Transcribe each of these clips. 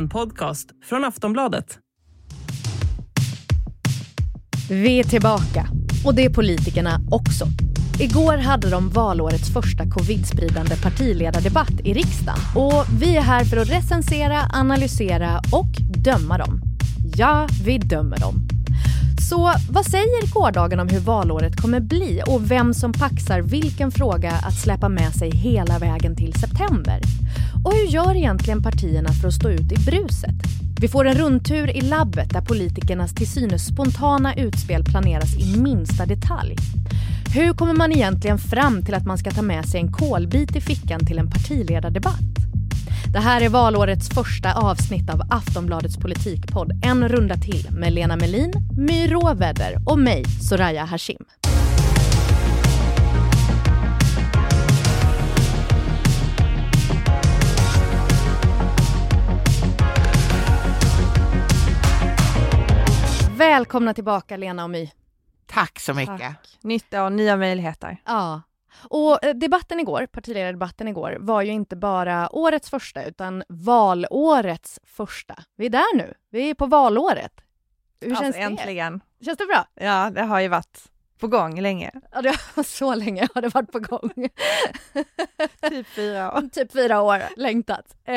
En podcast från Aftonbladet. Vi är tillbaka. Och det är politikerna också. Igår hade de valårets första covid-spridande partiledardebatt i riksdagen. Och vi är här för att recensera, analysera och döma dem. Ja, vi dömer dem. Så vad säger gårdagen om hur valåret kommer bli och vem som paxar vilken fråga att släppa med sig hela vägen till september? Och hur gör egentligen partierna för att stå ut i bruset? Vi får en rundtur i labbet där politikernas till synes spontana utspel planeras i minsta detalj. Hur kommer man egentligen fram till att man ska ta med sig en kolbit i fickan till en partiledardebatt? Det här är valårets första avsnitt av Aftonbladets politikpodd En runda till med Lena Melin, My Råväder och mig, Soraya Hashim. Välkomna tillbaka Lena och My. Tack så mycket. Tack. Nytt år, nya möjligheter. Ja. Och eh, debatten igår, partiledardebatten igår, var ju inte bara årets första utan valårets första. Vi är där nu. Vi är på valåret. Hur alltså, känns det? Äntligen. Känns det bra? Ja, det har ju varit på gång länge. Ja, det har, så länge har det varit på gång. typ fyra år. Typ fyra år, längtat. Eh,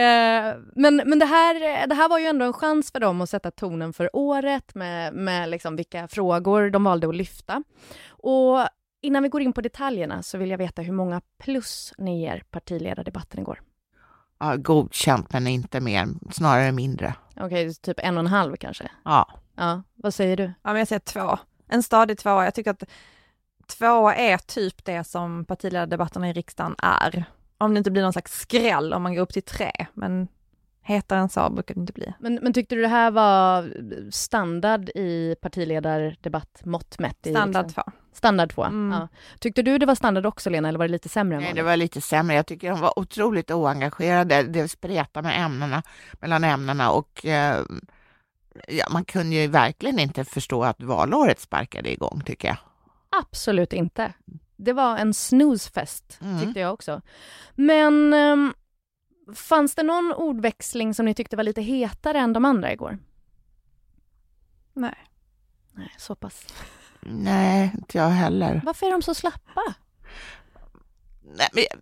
men men det, här, det här var ju ändå en chans för dem att sätta tonen för året med, med liksom vilka frågor de valde att lyfta. Och innan vi går in på detaljerna så vill jag veta hur många plus ni ger partiledardebatten igår. Ja, godkänt, men inte mer, snarare mindre. Okej, okay, typ en och en halv kanske? Ja. Ja, vad säger du? Ja, men jag säger två. En stadig tvåa. Jag tycker att två är typ det som partiledardebatterna i riksdagen är. Om det inte blir någon slags skräll om man går upp till tre, men hetare än så brukar det inte bli. Men, men tyckte du det här var standard i partiledardebatt mått mätt? Standard två. Standard två, mm. ja. Tyckte du det var standard också Lena, eller var det lite sämre? Nej, det var lite sämre. Jag tycker de var otroligt oengagerade. Det spretade med ämnena, mellan ämnena och eh, ja, man kunde ju verkligen inte förstå att valåret sparkade igång, tycker jag. Absolut inte. Det var en snoozefest, mm. tyckte jag också. Men um, fanns det någon ordväxling som ni tyckte var lite hetare än de andra igår? Nej. Nej, så pass. Nej, inte jag heller. Varför är de så slappa?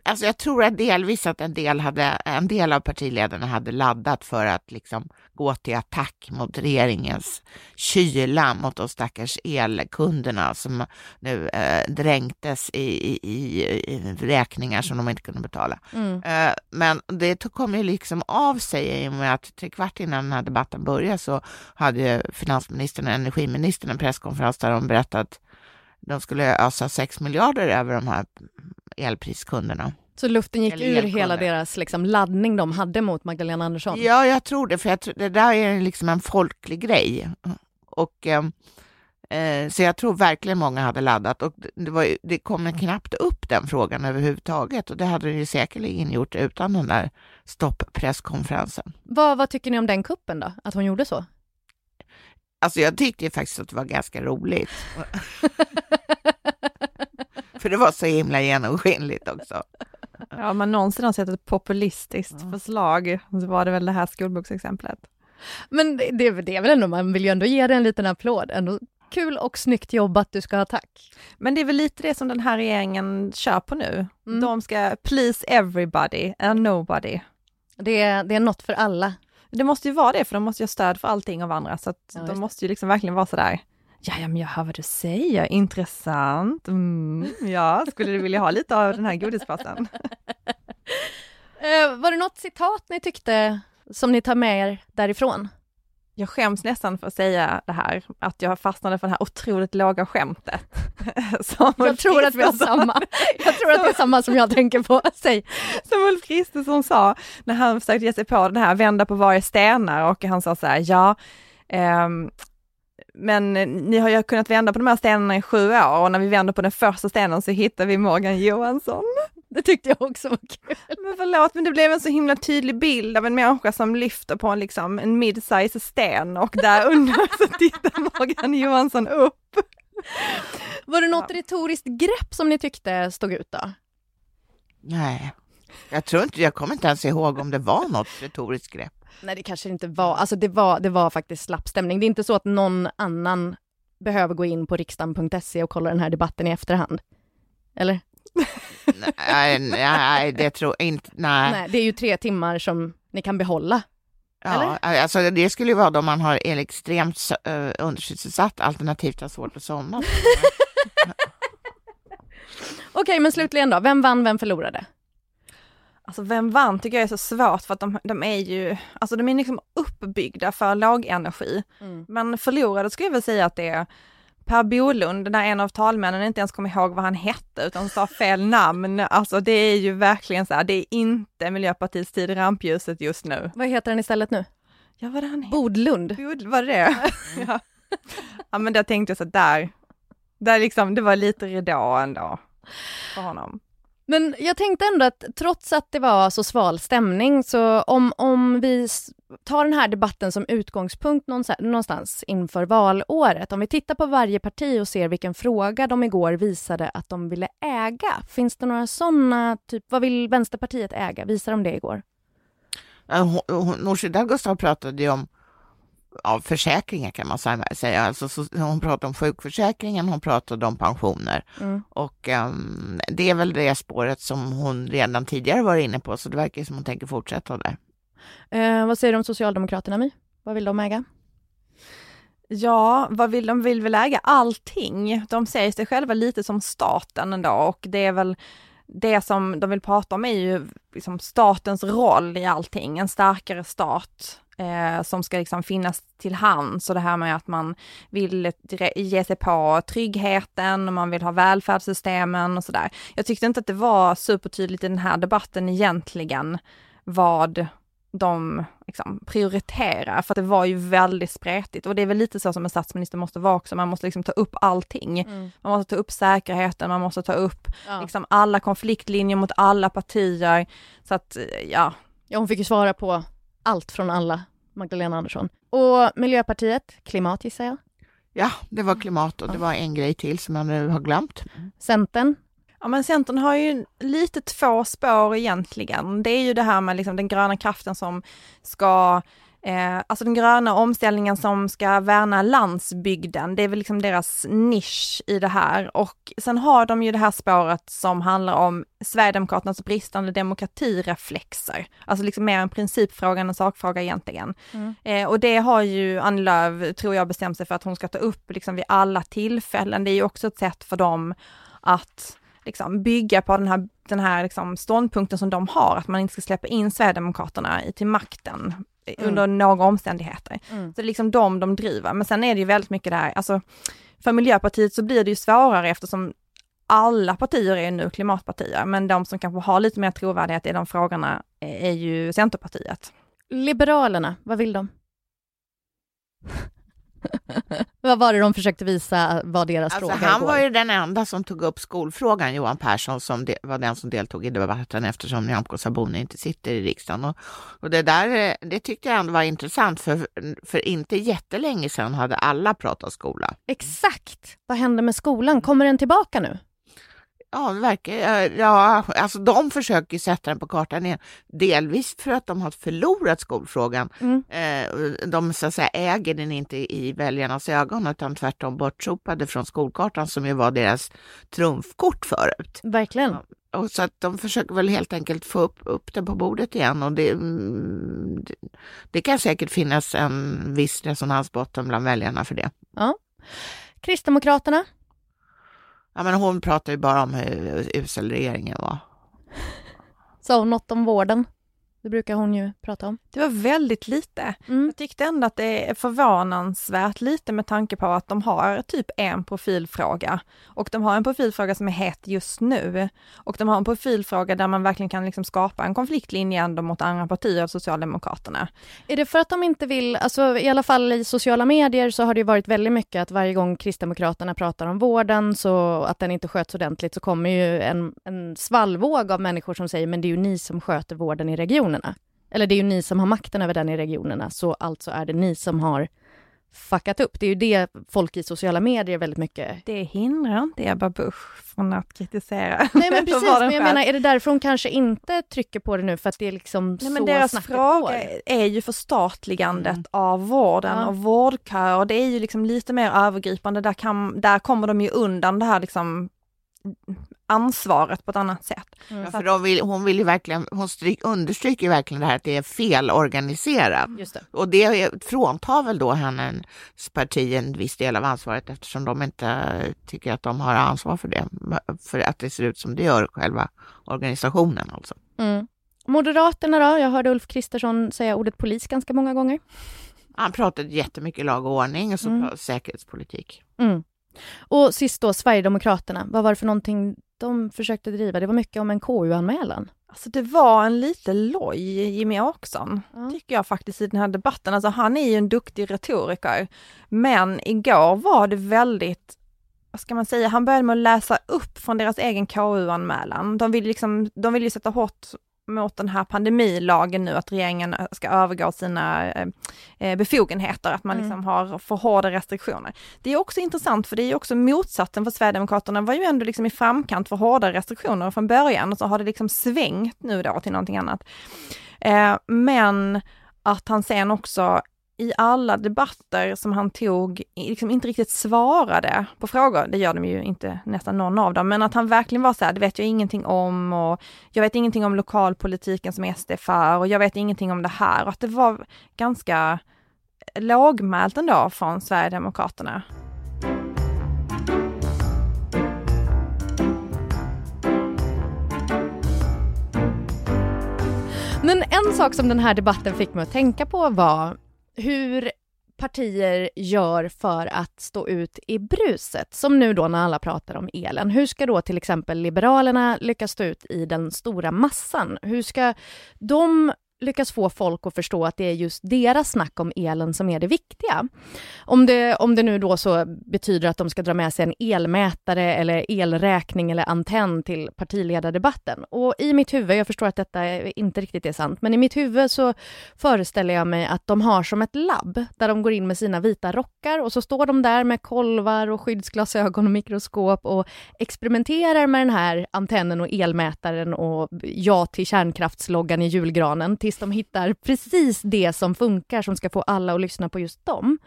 Alltså jag tror att delvis att en del, hade, en del av partiledarna hade laddat för att liksom gå till attack mot regeringens kyla mot de stackars elkunderna som nu eh, dränktes i, i, i, räkningar som de inte kunde betala. Mm. Eh, men det kom ju liksom av sig i och med att tre kvart innan den här debatten började så hade finansministern och energiministern en presskonferens där de berättade att de skulle ösa 6 miljarder över de här elpriskunderna. Så luften gick ur hela deras liksom, laddning de hade mot Magdalena Andersson? Ja, jag tror det, för jag tror, det där är liksom en folklig grej. Och, ehm, eh, så jag tror verkligen många hade laddat och det, var, det kom knappt upp den frågan överhuvudtaget och det hade det säkerligen gjort utan den där stopppresskonferensen. Vad, vad tycker ni om den kuppen då, att hon gjorde så? Alltså jag tyckte faktiskt att det var ganska roligt. För det var så himla genomskinligt också. Ja, man någonsin har sett ett populistiskt ja. förslag så var det väl det här skolboksexemplet. Men det, det, det är väl ändå, man vill ju ändå ge det en liten applåd. Ändå kul och snyggt jobbat, du ska ha tack. Men det är väl lite det som den här regeringen kör på nu. Mm. De ska please everybody and nobody. Det är, det är något för alla. Det måste ju vara det, för de måste ju ha stöd för allting av andra, så att ja, de måste ju liksom verkligen vara sådär, Ja, ja, men jag hör vad du säger, intressant. Mm, ja, skulle du vilja ha lite av den här godispåsen? eh, var det något citat ni tyckte som ni tar med er därifrån? Jag skäms nästan för att säga det här, att jag fastnade för det här otroligt låga skämtet. jag tror att vi har samma. Jag tror att det är samma som jag tänker på. Säg. Som Ulf Kristersson sa, när han försökte ge sig på det här, vända på varje stenar och han sa så här, ja, um, men ni har ju kunnat vända på de här stenarna i sju år och när vi vänder på den första stenen så hittar vi Morgan Johansson. Det tyckte jag också var kul. Men förlåt, men det blev en så himla tydlig bild av en människa som lyfter på en, liksom, en mid-size sten och där under så tittar Morgan Johansson upp. Var det något ja. retoriskt grepp som ni tyckte stod ut då? Nej, jag tror inte, jag kommer inte ens ihåg om det var något retoriskt grepp. Nej det kanske inte var, alltså det var, det var faktiskt slapp stämning. Det är inte så att någon annan behöver gå in på riksdagen.se och kolla den här debatten i efterhand. Eller? nej, nej, det tror jag inte. Nej. nej. Det är ju tre timmar som ni kan behålla. Ja, alltså det skulle ju vara då man har en extremt uh, undersysselsatt alternativt har svårt att somna. Okej, men slutligen då, vem vann, vem förlorade? Alltså vem vann tycker jag är så svårt för att de, de är ju, alltså de är liksom uppbyggda för lågenergi. Mm. Men förlorade skulle jag väl säga att det är Per Bolund, när en av talmännen inte ens kom ihåg vad han hette utan sa fel namn. Alltså det är ju verkligen så här, det är inte Miljöpartiets tid i rampljuset just nu. Vad heter han istället nu? Ja, vad är han Bodlund. Bod, var det det? ja. ja, men där tänkte jag så där, där liksom, det var lite ridå ändå för honom. Men jag tänkte ändå att trots att det var så sval stämning, så om, om vi tar den här debatten som utgångspunkt någonstans inför valåret, om vi tittar på varje parti och ser vilken fråga de igår visade att de ville äga, finns det några sådana, typ vad vill Vänsterpartiet äga? Visar de det igår? Eh, Nooshi Dadgostar pratade ju om av försäkringar kan man säga. Alltså, så, hon pratade om sjukförsäkringen, hon pratade om pensioner. Mm. Och um, det är väl det spåret som hon redan tidigare var inne på, så det verkar som hon tänker fortsätta där. Eh, vad säger du om Socialdemokraterna, My? Vad vill de äga? Ja, vad vill de? vill väl äga allting. De ser sig själva lite som staten ändå och det är väl det som de vill prata om är ju liksom statens roll i allting, en starkare stat eh, som ska liksom finnas till hands och det här med att man vill ge sig på tryggheten och man vill ha välfärdssystemen och sådär. Jag tyckte inte att det var supertydligt i den här debatten egentligen vad de liksom, prioriterar, för det var ju väldigt spretigt och det är väl lite så som en statsminister måste vara också, man måste liksom ta upp allting. Mm. Man måste ta upp säkerheten, man måste ta upp ja. liksom, alla konfliktlinjer mot alla partier, så att ja. Ja, hon fick ju svara på allt från alla, Magdalena Andersson. Och Miljöpartiet, klimat gissar jag? Ja, det var klimat och det var en grej till som jag nu har glömt. Centern? Ja men Centern har ju lite två spår egentligen. Det är ju det här med liksom den gröna kraften som ska Eh, alltså den gröna omställningen som ska värna landsbygden, det är väl liksom deras nisch i det här. Och sen har de ju det här spåret som handlar om Sverigedemokraternas bristande demokratireflexer. Alltså liksom mer en principfråga än en sakfråga egentligen. Mm. Eh, och det har ju Annie Lööf, tror jag, bestämt sig för att hon ska ta upp liksom vid alla tillfällen. Det är ju också ett sätt för dem att liksom bygga på den här, den här liksom ståndpunkten som de har, att man inte ska släppa in Sverigedemokraterna till makten mm. under några omständigheter. Mm. Så det är liksom de de driver. Men sen är det ju väldigt mycket det här, alltså för Miljöpartiet så blir det ju svårare eftersom alla partier är nu klimatpartier, men de som kanske har lite mer trovärdighet i de frågorna är ju Centerpartiet. Liberalerna, vad vill de? Vad var det de försökte visa var deras alltså, fråga Han igår? var ju den enda som tog upp skolfrågan, Johan Persson, som de, var den som deltog i debatten eftersom Nyamko Sabuni inte sitter i riksdagen. Och, och, det där det tyckte jag ändå var intressant, för, för inte jättelänge sedan hade alla pratat skola. Exakt! Vad hände med skolan? Kommer den tillbaka nu? Ja, det verkar, ja, alltså de försöker sätta den på kartan igen. Delvis för att de har förlorat skolfrågan. Mm. Eh, de så att säga, äger den inte i väljarnas ögon utan tvärtom bortsopade från skolkartan som ju var deras trumfkort förut. Verkligen. Och så att de försöker väl helt enkelt få upp, upp det på bordet igen och det, mm, det, det kan säkert finnas en viss resonansbotten bland väljarna för det. Ja. Kristdemokraterna Ja, men hon pratar ju bara om hur usel regeringen var. Sa hon något om vården? Det brukar hon ju prata om. Det var väldigt lite. Mm. Jag tyckte ändå att det är förvånansvärt lite med tanke på att de har typ en profilfråga. Och de har en profilfråga som är het just nu. Och de har en profilfråga där man verkligen kan liksom skapa en konfliktlinje ändå mot andra partier, Socialdemokraterna. Är det för att de inte vill, alltså i alla fall i sociala medier så har det varit väldigt mycket att varje gång Kristdemokraterna pratar om vården, så att den inte sköts ordentligt, så kommer ju en, en svallvåg av människor som säger men det är ju ni som sköter vården i regionen regionerna. Eller det är ju ni som har makten över den i regionerna, så alltså är det ni som har fuckat upp. Det är ju det folk i sociala medier väldigt mycket... Det hindrar inte Ebba Busch från att kritisera. Nej men precis, men jag menar är det därför hon kanske inte trycker på det nu för att det är liksom Nej, men så deras fråga går? är ju förstatligandet Mm. av vården Ja. och vårdköer och det är ju liksom lite mer övergripande. Där, kan, där kommer de ju undan det här liksom ansvaret på ett annat sätt. Mm. Ja, för de vill, hon vill ju verkligen, hon stryk, understryker verkligen det här att det är felorganiserat. Just det. Och det är- fråntar väl då hennes parti en viss del av ansvaret eftersom de inte tycker att de har ansvar för det. För att det ser ut som det gör själva organisationen alltså. Mm. Moderaterna då? Jag hörde Ulf Kristersson säga ordet polis ganska många gånger. Han pratade jättemycket lag och ordning och så Mm. säkerhetspolitik. Mm. Och sist då, Sverigedemokraterna. Vad var det för någonting de försökte driva? Det var mycket om en KU-anmälan. Alltså det var en lite loj Jimmy Åkesson, Ja. tycker jag faktiskt i den här debatten. Alltså han är ju en duktig retoriker, men igår var det väldigt vad ska man säga, han började med att läsa upp från deras egen KU-anmälan. De vill liksom, de vill ju sätta hårt mot den här pandemilagen nu, att regeringen ska övergå sina eh, eh, befogenheter, att man Mm. liksom har för hårda restriktioner. Det är också intressant för det är också motsatsen för Sverigedemokraterna var ju ändå liksom i framkant för hårda restriktioner från början och så har det liksom svängt nu då till någonting annat. Eh, men att han sen också i alla debatter som han tog, liksom inte riktigt svarade på frågor, det gör de ju inte nästan någon av dem, men att han verkligen var så här, det vet jag ingenting om och jag vet ingenting om lokalpolitiken som SD för och jag vet ingenting om det här. Och att det var ganska lågmält ändå från Sverigedemokraterna. Men en sak som den här debatten fick mig att tänka på var hur partier gör för att stå ut i bruset. Som nu då när alla pratar om elen. Hur ska då till exempel Liberalerna lyckas stå ut i den stora massan? Hur ska de lyckas få folk att förstå att det är just deras snack om elen som är det viktiga? Om det, om det nu då så betyder att de ska dra med sig en elmätare eller elräkning eller antenn till partiledardebatten. Och i mitt huvud, jag förstår att detta inte riktigt är sant, men i mitt huvud så föreställer jag mig att de har som ett labb där de går in med sina vita rockar och så står de där med kolvar och skyddsglasögon och mikroskop och experimenterar med den här antennen och elmätaren och ja till kärnkraftsloggan i julgranen tills de hittar precis det som funkar som ska få alla att lyssna på just dem.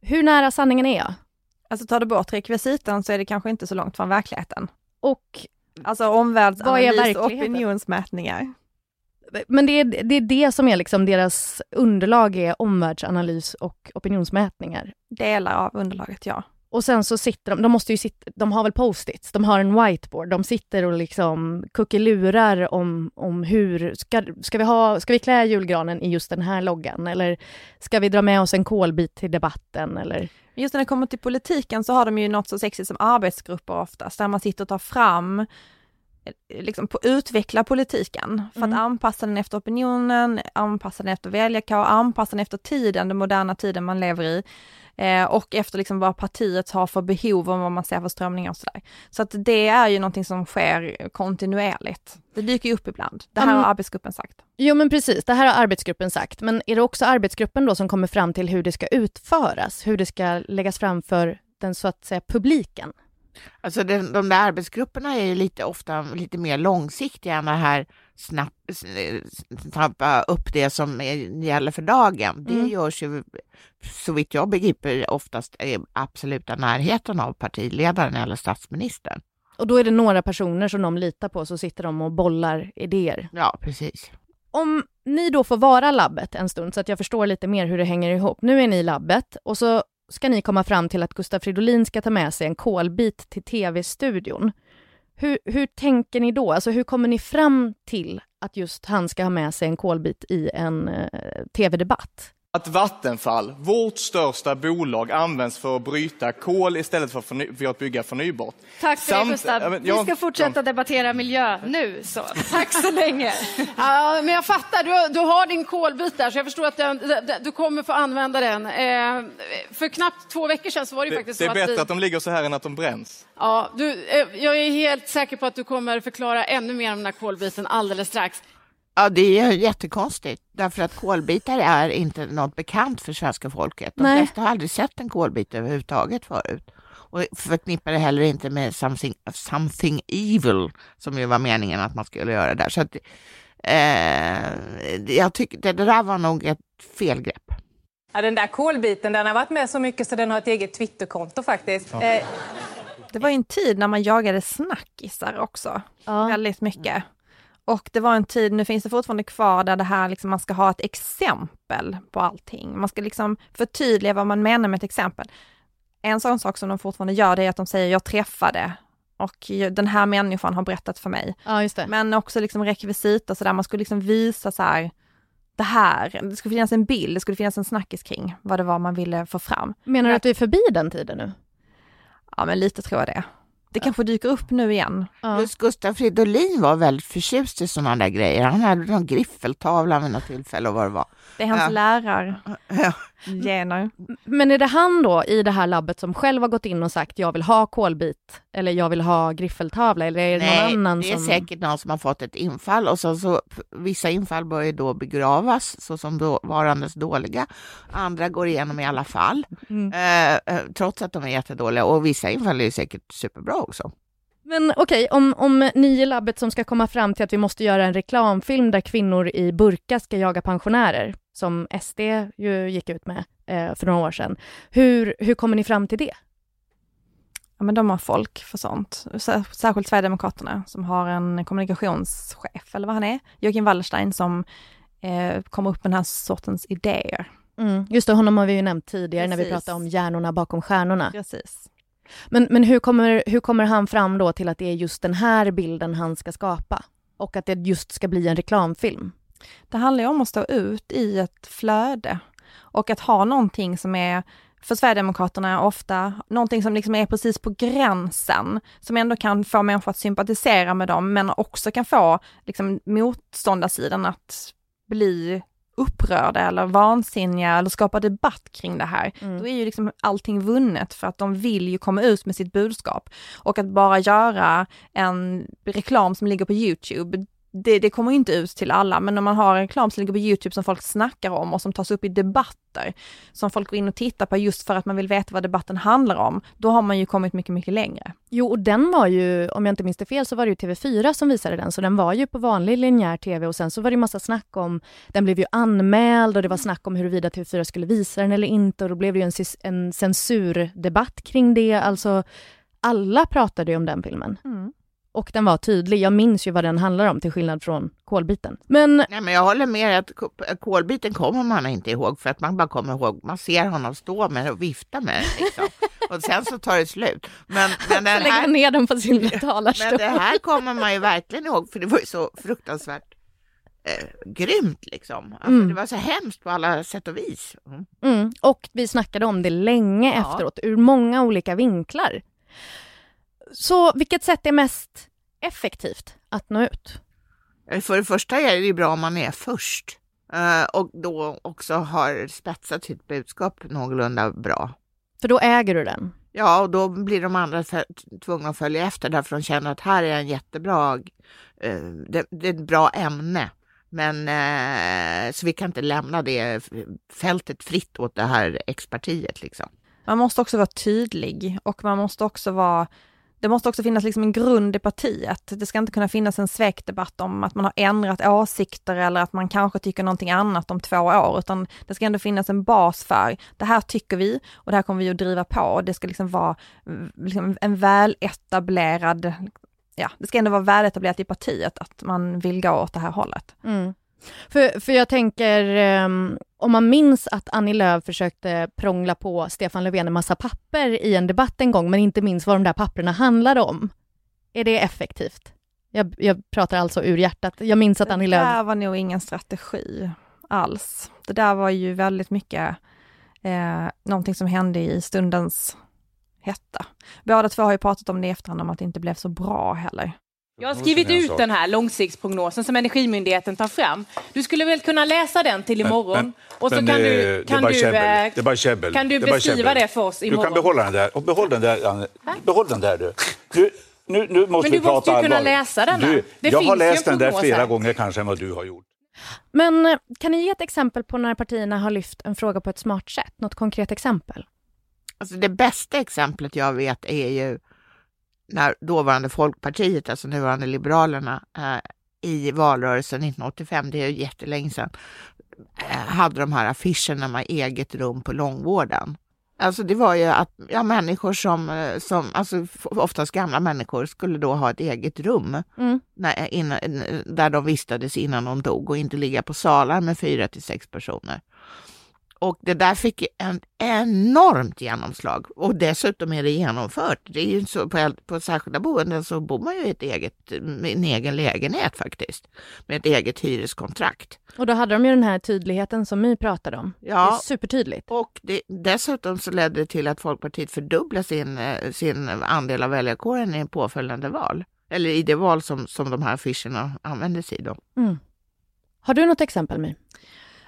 Hur nära sanningen är jag? Alltså tar du bort rekvisitan så är det kanske inte så långt från verkligheten. Och, Alltså omvärldsanalys och opinionsmätningar. men det är, det är det som är liksom deras underlag är omvärldsanalys och opinionsmätningar. Delar av underlaget, ja. Och sen så sitter de, de måste ju sitta, de har väl post-its, de har en whiteboard, de sitter och liksom kuckelurar om, om hur, ska, ska, vi ha, ska vi klä julgranen i just den här loggan eller ska vi dra med oss en kolbit till debatten eller? Just när det kommer till politiken så har de ju något så sexigt som arbetsgrupper oftast, där man sitter och tar fram, eh, liksom på, utveckla politiken för Mm. att anpassa den efter opinionen, anpassa den efter väljarkår, anpassa den efter tiden, den moderna tiden man lever i. Eh, och efter liksom vad partiet har för behov och vad man ser för strömningar och sådär. Så att det är ju någonting som sker kontinuerligt. Det dyker ju upp ibland. Det här Mm. har arbetsgruppen sagt. Jo men precis, det här har arbetsgruppen sagt, men är det också arbetsgruppen då som kommer fram till hur det ska utföras, hur det ska läggas fram för den så att säga publiken? Alltså den, de där arbetsgrupperna är ju lite ofta lite mer långsiktiga än det här snabbt snappa upp det som är, gäller för dagen. Det Mm. görs ju så vitt jag begriper oftast i absoluta närheten av partiledaren eller statsministern. Och då är det några personer som de litar på, så sitter de och bollar idéer. Ja, precis. Om ni då får vara labbet en stund, så att jag förstår lite mer hur det hänger ihop. Nu är ni labbet och så ska ni komma fram till att Gustav Fridolin ska ta med sig en kolbit till tv-studion. Hur, hur tänker ni då? Alltså hur kommer ni fram till att just han ska ha med sig en kolbit i en eh, tv-debatt? Att Vattenfall, vårt största bolag, används för att bryta kol istället för, förny- för att bygga förnybart. Tack för det Samt- Gustav. Ja, men Vi jag- ska fortsätta debattera miljö nu. Så. Tack så länge. Ja, men jag fattar, du, har- du har din kolbit där så jag förstår att den, du kommer få använda den. Eh, för knappt två veckor sedan så var det, ju Det, faktiskt det är så bättre att vi... att de ligger så här än att de bränns. Ja, du, eh, jag är helt säker på att du kommer förklara ännu mer om den här kolbiten alldeles strax. Ja, det är jättekonstigt därför att kolbitar är inte något bekant för svenska folket. De Nej. flesta har aldrig sett en kolbit överhuvudtaget förut och förknippar det heller inte med something, something evil som ju var meningen att man skulle göra där. Så att, eh, jag tycker det där var nog ett felgrepp. Ja, den där kolbiten den har varit med så mycket så den har ett eget Twitterkonto faktiskt. Eh, Det var ju en tid när man jagade snackisar också, Ja. väldigt mycket. Och det var en tid, nu finns det fortfarande kvar, där det här liksom, man ska ha ett exempel på allting. Man ska liksom förtydliga vad man menar med ett exempel. En sån sak som de fortfarande gör, det är att de säger jag träffade och den här människan har berättat för mig. Ja. Men också liksom rekvisita så där, man skulle liksom visa så här, det här, det skulle finnas en bild, det skulle finnas en snackis kring vad det var man ville få fram. Menar du att vi är förbi den tiden nu? Ja men lite tror jag det. Det kanske dyker upp nu igen. Ja. Just Gustaf Fridolin var väldigt förtjust i sådana där grejer. Han hade någon griffeltavla vid något tillfälle och vad det var. Det är hans Ja. lärargener. Ja. Men är det han då i det här labbet som själv har gått in och sagt jag vill ha kolbit eller jag vill ha griffeltavla eller är det någon Nej, annan det är som... säkert någon som har fått ett infall och så, så vissa infall bör ju då begravas såsom då, varandes dåliga. Andra går igenom i alla fall, Mm. eh, eh, trots att de är jättedåliga och vissa infall är ju säkert superbra också. Men okej, om, om ni i labbet som ska komma fram till att vi måste göra en reklamfilm där kvinnor i burka ska jaga pensionärer, som SD ju gick ut med eh, för några år sedan. Hur, hur kommer ni fram till det? Ja men de har folk för sånt. Sär- Särskilt Sverigedemokraterna som har en kommunikationschef, eller vad han är, Joakim Wallerstein som eh, kommer upp med den här sortens idéer. Mm. Just det, honom har vi ju nämnt tidigare när vi Precis. pratade om hjärnorna bakom stjärnorna. Precis. Men, men hur, kommer, hur kommer han fram då till att det är just den här bilden han ska skapa? Och att det just ska bli en reklamfilm? Det handlar ju om att stå ut i ett flöde och att ha någonting som är för Sverigedemokraterna ofta någonting som liksom är precis på gränsen, som ändå kan få människor att sympatisera med dem, men också kan få liksom, motståndarsidan att bli upprörda eller vansinniga eller skapa debatt kring det här. Mm. Då är ju liksom allting vunnet för att de vill ju komma ut med sitt budskap. Och att bara göra en reklam som ligger på Youtube, det, det kommer inte ut till alla, men om man har en reklam som ligger på Youtube som folk snackar om och som tas upp i debatter, som folk går in och tittar på just för att man vill veta vad debatten handlar om, då har man ju kommit mycket, mycket längre. Jo, och den var ju, om jag inte minns det fel, så var det ju TV4 som visade den, så den var ju på vanlig linjär TV och sen så var det massa snack om, den blev ju anmäld och det var snack om huruvida TV4 skulle visa den eller inte och då blev det ju en, en censurdebatt kring det, alltså alla pratade ju om den filmen. Och den var tydlig, jag minns ju vad den handlar om till skillnad från kolbiten. Men Nej, men jag håller med att ko- kolbiten kommer man inte ihåg för att man bara kommer ihåg, man ser honom stå med och vifta med den liksom. och sen så tar det slut. Men, men, den lägga här, ner den på sin talarstol. men det här kommer man ju verkligen ihåg för det var ju så fruktansvärt eh, grymt liksom. Alltså, Mm. Det var så hemskt på alla sätt och vis. Mm. Mm, och vi snackade om det länge Ja. efteråt, ur många olika vinklar. Så vilket sätt är mest effektivt att nå ut? Eh, För det första är det ju bra om man är först eh, och då också har spetsat sitt budskap någorlunda bra. För då äger du den. Ja, och då blir de andra tvungna att följa efter därför de känner att här är en jättebra, eh, det, det är ett bra ämne. Men så vi kan inte lämna det fältet fritt åt det här expertiet liksom. Man måste också vara tydlig och man måste också vara det måste också finnas liksom en grund i partiet. Det ska inte kunna finnas en svekdebatt om att man har ändrat åsikter eller att man kanske tycker någonting annat om två år, utan det ska ändå finnas en bas för det här tycker vi och det här kommer vi att driva på och det ska liksom vara mm, liksom en väletablerad, ja, det ska ändå vara väletablerat i partiet att man vill gå åt det här hållet. Mm. För, för jag tänker, ehm, om man minns att Annie Lööf försökte prångla på Stefan Löfven en massa papper i en debatt en gång, men inte minns vad de där papperna handlade om. Är det effektivt? Jag, jag pratar alltså ur hjärtat. Jag minns att Annie Det Lööf... där var nog ingen strategi alls. Det där var ju väldigt mycket eh, någonting som hände i stundens hetta. Båda två har ju pratat om det i efterhand, om att det inte blev så bra heller. Jag har skrivit ut den här långsiktsprognosen som Energimyndigheten tar fram. Du skulle väl kunna läsa den till imorgon? Men- och så men, kan eh, du, det är kan bara du, käbbel. eh, Det är bara käbbel. kan du Det beskriva käbbel. det för oss Du imorgon? kan behålla den där. Och behåll den där, Anne. Behåll den där du. du nu, nu måste Men vi du måste prata ju kunna allvar. läsa denna. Du, Det jag har läst den där flera här. gånger kanske än vad du har gjort. Men eh, kan ni ge ett exempel på när partierna har lyft en fråga på ett smart sätt? Något konkret exempel? Alltså det bästa exemplet jag vet är ju när dåvarande Folkpartiet, alltså nuvarande Liberalerna, eh, i valrörelsen 1985, det är ju jättelänge sedan, eh, hade de här affischerna med eget rum på långvården. Alltså det var ju att ja, människor som, eh, som, alltså oftast gamla människor, skulle då ha ett eget rum Mm. när, innan, där de vistades innan de dog och inte ligga på salar med fyra till sex personer. Och det där fick en enormt genomslag och dessutom är det genomfört. Det är ju så på, på särskilda boenden så bor man ju i ett eget, med en egen lägenhet faktiskt, med ett eget hyreskontrakt. Och då hade de ju den här tydligheten som My pratade om. Det är Ja, supertydligt. och det, dessutom så ledde det till att Folkpartiet fördubblade sin, eh, sin andel av väljarkåren i påföljande val. Eller i det val som, som de här affischerna användes i då. Mm. Har du något exempel My?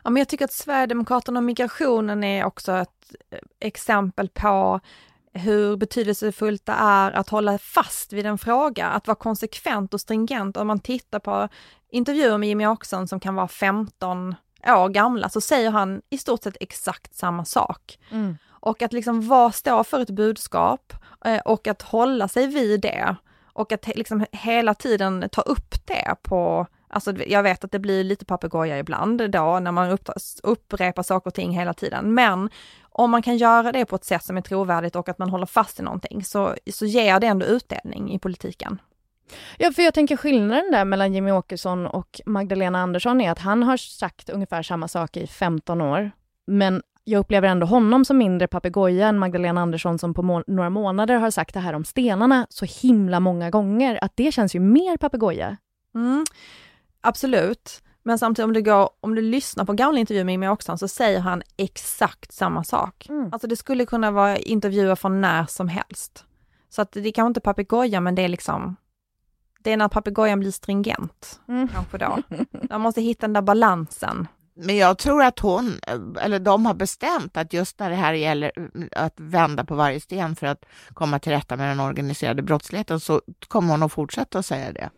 Ja, men jag tycker att Sverigedemokraterna och migrationen är också ett eh, exempel på hur betydelsefullt det är att hålla fast vid en fråga, att vara konsekvent och stringent. Om man tittar på intervjuer med Jimmy Åkesson som kan vara 15 år gamla, så säger han i stort sett exakt samma sak. Mm. Och att liksom vara, stå för ett budskap eh, och att hålla sig vid det. Och att liksom hela tiden ta upp det på, alltså jag vet att det blir lite papegoja ibland då när man upp, upprepar saker och ting hela tiden. Men om man kan göra det på ett sätt som är trovärdigt och att man håller fast i någonting så, så ger det ändå utdelning i politiken. Ja, för jag tänker skillnaden där mellan Jimmy Åkesson och Magdalena Andersson är att han har sagt ungefär samma sak i 15 år. Men jag upplever ändå honom som mindre papegoja än Magdalena Andersson som på må- några månader har sagt det här om stenarna så himla många gånger. Att det känns ju mer papegoja. Mm, absolut. Men samtidigt om du, går, om du lyssnar på gamla intervjuer med Jimmy Åkesson så säger han exakt samma sak. Mm. Alltså det skulle kunna vara intervjuer från när som helst. Så att det är kanske inte papegoja men det är liksom, det är när papegojan blir stringent, Mm. kanske då. Man måste hitta den där balansen. Men jag tror att hon, eller de har bestämt att just när det här gäller att vända på varje sten för att komma till rätta med den organiserade brottsligheten så kommer hon att fortsätta att säga det.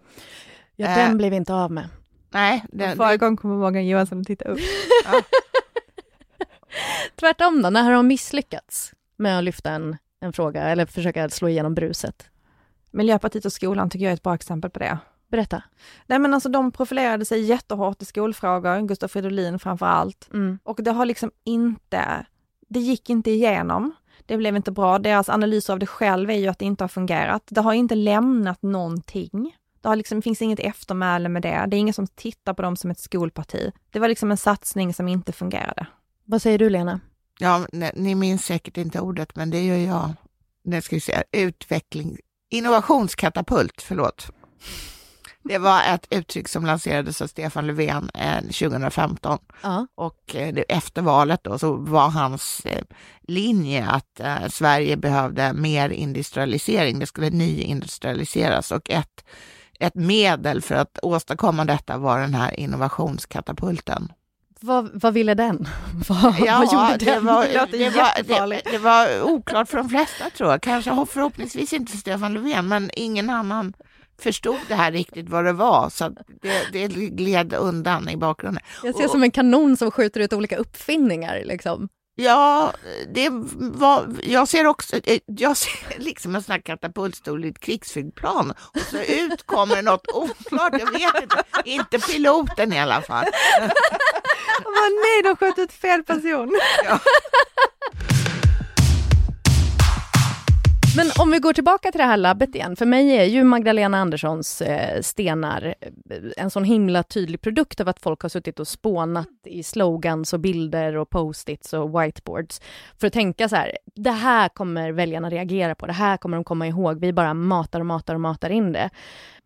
Ja, Äh. den blir vi inte av med. Nej, det, Varje det, gång kommer Morgan Johansson att titta upp. Tvärtom då, när har de misslyckats med att lyfta en, en fråga eller försöka slå igenom bruset? Miljöpartiet och skolan tycker jag är ett bra exempel på det. Berätta. Nej men alltså de profilerade sig jättehårt i skolfrågor, Gustav Fridolin framför allt. Mm. Och det har liksom inte, det gick inte igenom. Det blev inte bra. Deras analyser av det själv är ju att det inte har fungerat. Det har inte lämnat någonting. Det har liksom, finns inget eftermäle med det. Det är ingen som tittar på dem som ett skolparti. Det var liksom en satsning som inte fungerade. Vad säger du Lena? ja, ni, ni minns säkert inte ordet, men det gör jag. Det ska vi säga, utveckling, innovationskatapult, förlåt. Det var ett uttryck som lanserades av Stefan Löfven eh, 2015 Ja. och eh, efter valet då så var hans eh, linje att eh, Sverige behövde mer industrialisering, det skulle nyindustrialiseras och ett, ett medel för att åstadkomma detta var den här innovationskatapulten. Vad, vad ville den? vad, vad gjorde det den? var, Det låter det, var, det, det var oklart för de flesta tror jag, kanske förhoppningsvis inte för Stefan Löfven, men ingen annan förstod det här riktigt vad det var, så det, det gled undan i bakgrunden. Jag ser som en kanon som skjuter ut olika uppfinningar. Liksom. Ja, det var, jag ser också, eh, jag ser liksom en sån här katapultstol i ett krigsflygplan och så ut kommer något oklart, jag vet inte, inte piloten i alla fall. Vad nej, de sköt ut fel person. Men om vi går tillbaka till det här labbet igen. För mig är ju Magdalena Anderssons eh, stenar eh, en sån himla tydlig produkt av att folk har suttit och spånat i slogans och bilder och post-its och whiteboards för att tänka så här, det här kommer väljarna reagera på, det här kommer de komma ihåg, vi bara matar och matar och matar in det.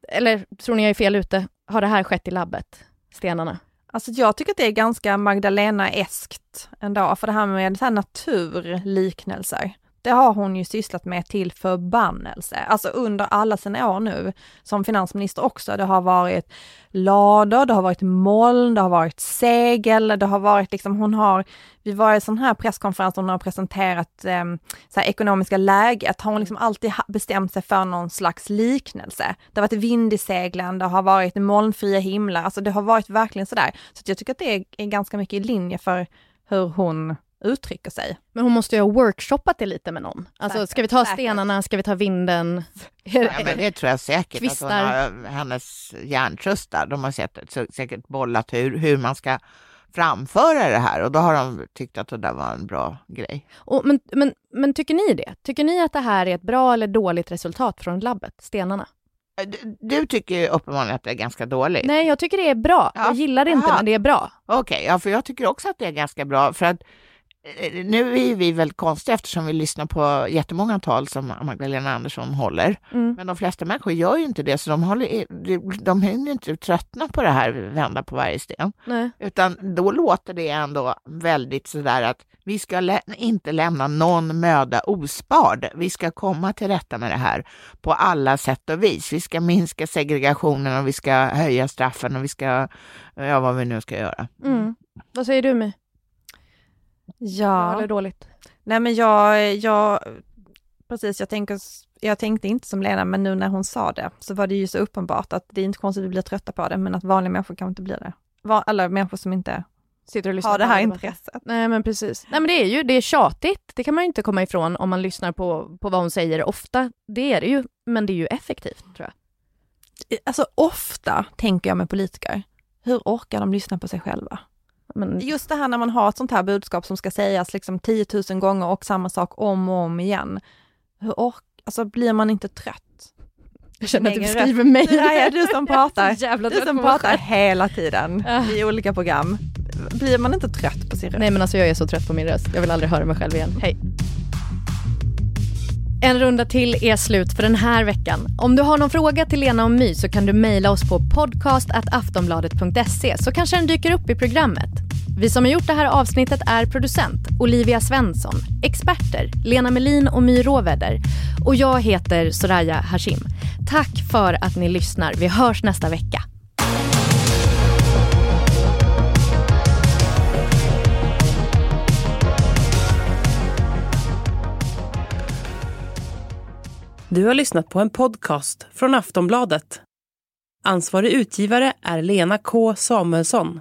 Eller tror ni jag är fel ute? Har det här skett i labbet? Stenarna? Alltså jag tycker att det är ganska Magdalena-eskt ändå, för det här med så här naturliknelser det har hon ju sysslat med till förbannelse. Alltså under alla sina år nu som finansminister också. Det har varit lador, det har varit moln, det har varit segel, det har varit liksom, hon har vid varje sån här presskonferens hon har presenterat eh, så här, ekonomiska läget, har hon liksom alltid bestämt sig för någon slags liknelse. Det har varit vind i seglen, det har varit molnfria himlar, alltså det har varit verkligen sådär. Så jag tycker att det är, är ganska mycket i linje för hur hon uttrycker sig. Men hon måste ju ha workshoppat det lite med någon. Alltså, säkert, ska vi ta säkert. stenarna, ska vi ta vinden? Ja, men det tror jag säkert att hon har, hennes hjärntröstar, de har säkert, säkert bollat hur, hur man ska framföra det här och då har de tyckt att det där var en bra grej. Och, men, men, men tycker ni det? Tycker ni att det här är ett bra eller dåligt resultat från labbet, stenarna? Du, du tycker uppenbarligen att det är ganska dåligt. Nej, jag tycker det är bra. Ja. Jag gillar det inte, Aha. men det är bra. Okej, okay, ja, för jag tycker också att det är ganska bra. För att nu är vi väldigt konstiga eftersom vi lyssnar på jättemånga tal som Magdalena Andersson håller. Mm. Men de flesta människor gör ju inte det, så de, håller, de hinner inte tröttna på det här vända på varje sten. Nej. Utan då låter det ändå väldigt sådär att vi ska lä inte lämna någon möda ospard. Vi ska komma till rätta med det här på alla sätt och vis. Vi ska minska segregationen och vi ska höja straffen och vi ska, ja vad vi nu ska göra. Mm. Vad säger du My? Ja. Bra eller dåligt? Nej men jag, jag, precis jag tänker, jag tänkte inte som Lena, men nu när hon sa det så var det ju så uppenbart att det är inte konstigt att vi blir trötta på det, men att vanliga människor kan inte bli det. Eller människor som inte Sitter och lyssnar har det här intresset. Nej men precis. Nej men det är ju, det är tjatigt, det kan man ju inte komma ifrån om man lyssnar på, på vad hon säger ofta. Det är det ju, men det är ju effektivt tror jag. Alltså ofta tänker jag med politiker, hur orkar de lyssna på sig själva? Men just det här när man har ett sånt här budskap som ska sägas liksom 10 000 gånger och samma sak om och om igen. Hur ork, alltså blir man inte trött? Jag känner att du beskriver mig. Nej, du som pratar, du som pratar hela tiden i olika program. Blir man inte trött på sin röst? Nej men alltså jag är så trött på min röst. Jag vill aldrig höra mig själv igen. Hej. En runda till är slut för den här veckan. Om du har någon fråga till Lena och My så kan du mejla oss på podcast.aftonbladet.se så kanske den dyker upp i programmet. Vi som har gjort det här avsnittet är producent Olivia Svensson, experter Lena Melin och My Råväder och jag heter Soraya Hashim. Tack för att ni lyssnar. Vi hörs nästa vecka. Du har lyssnat på en podcast från Aftonbladet. Ansvarig utgivare är Lena K Samuelsson.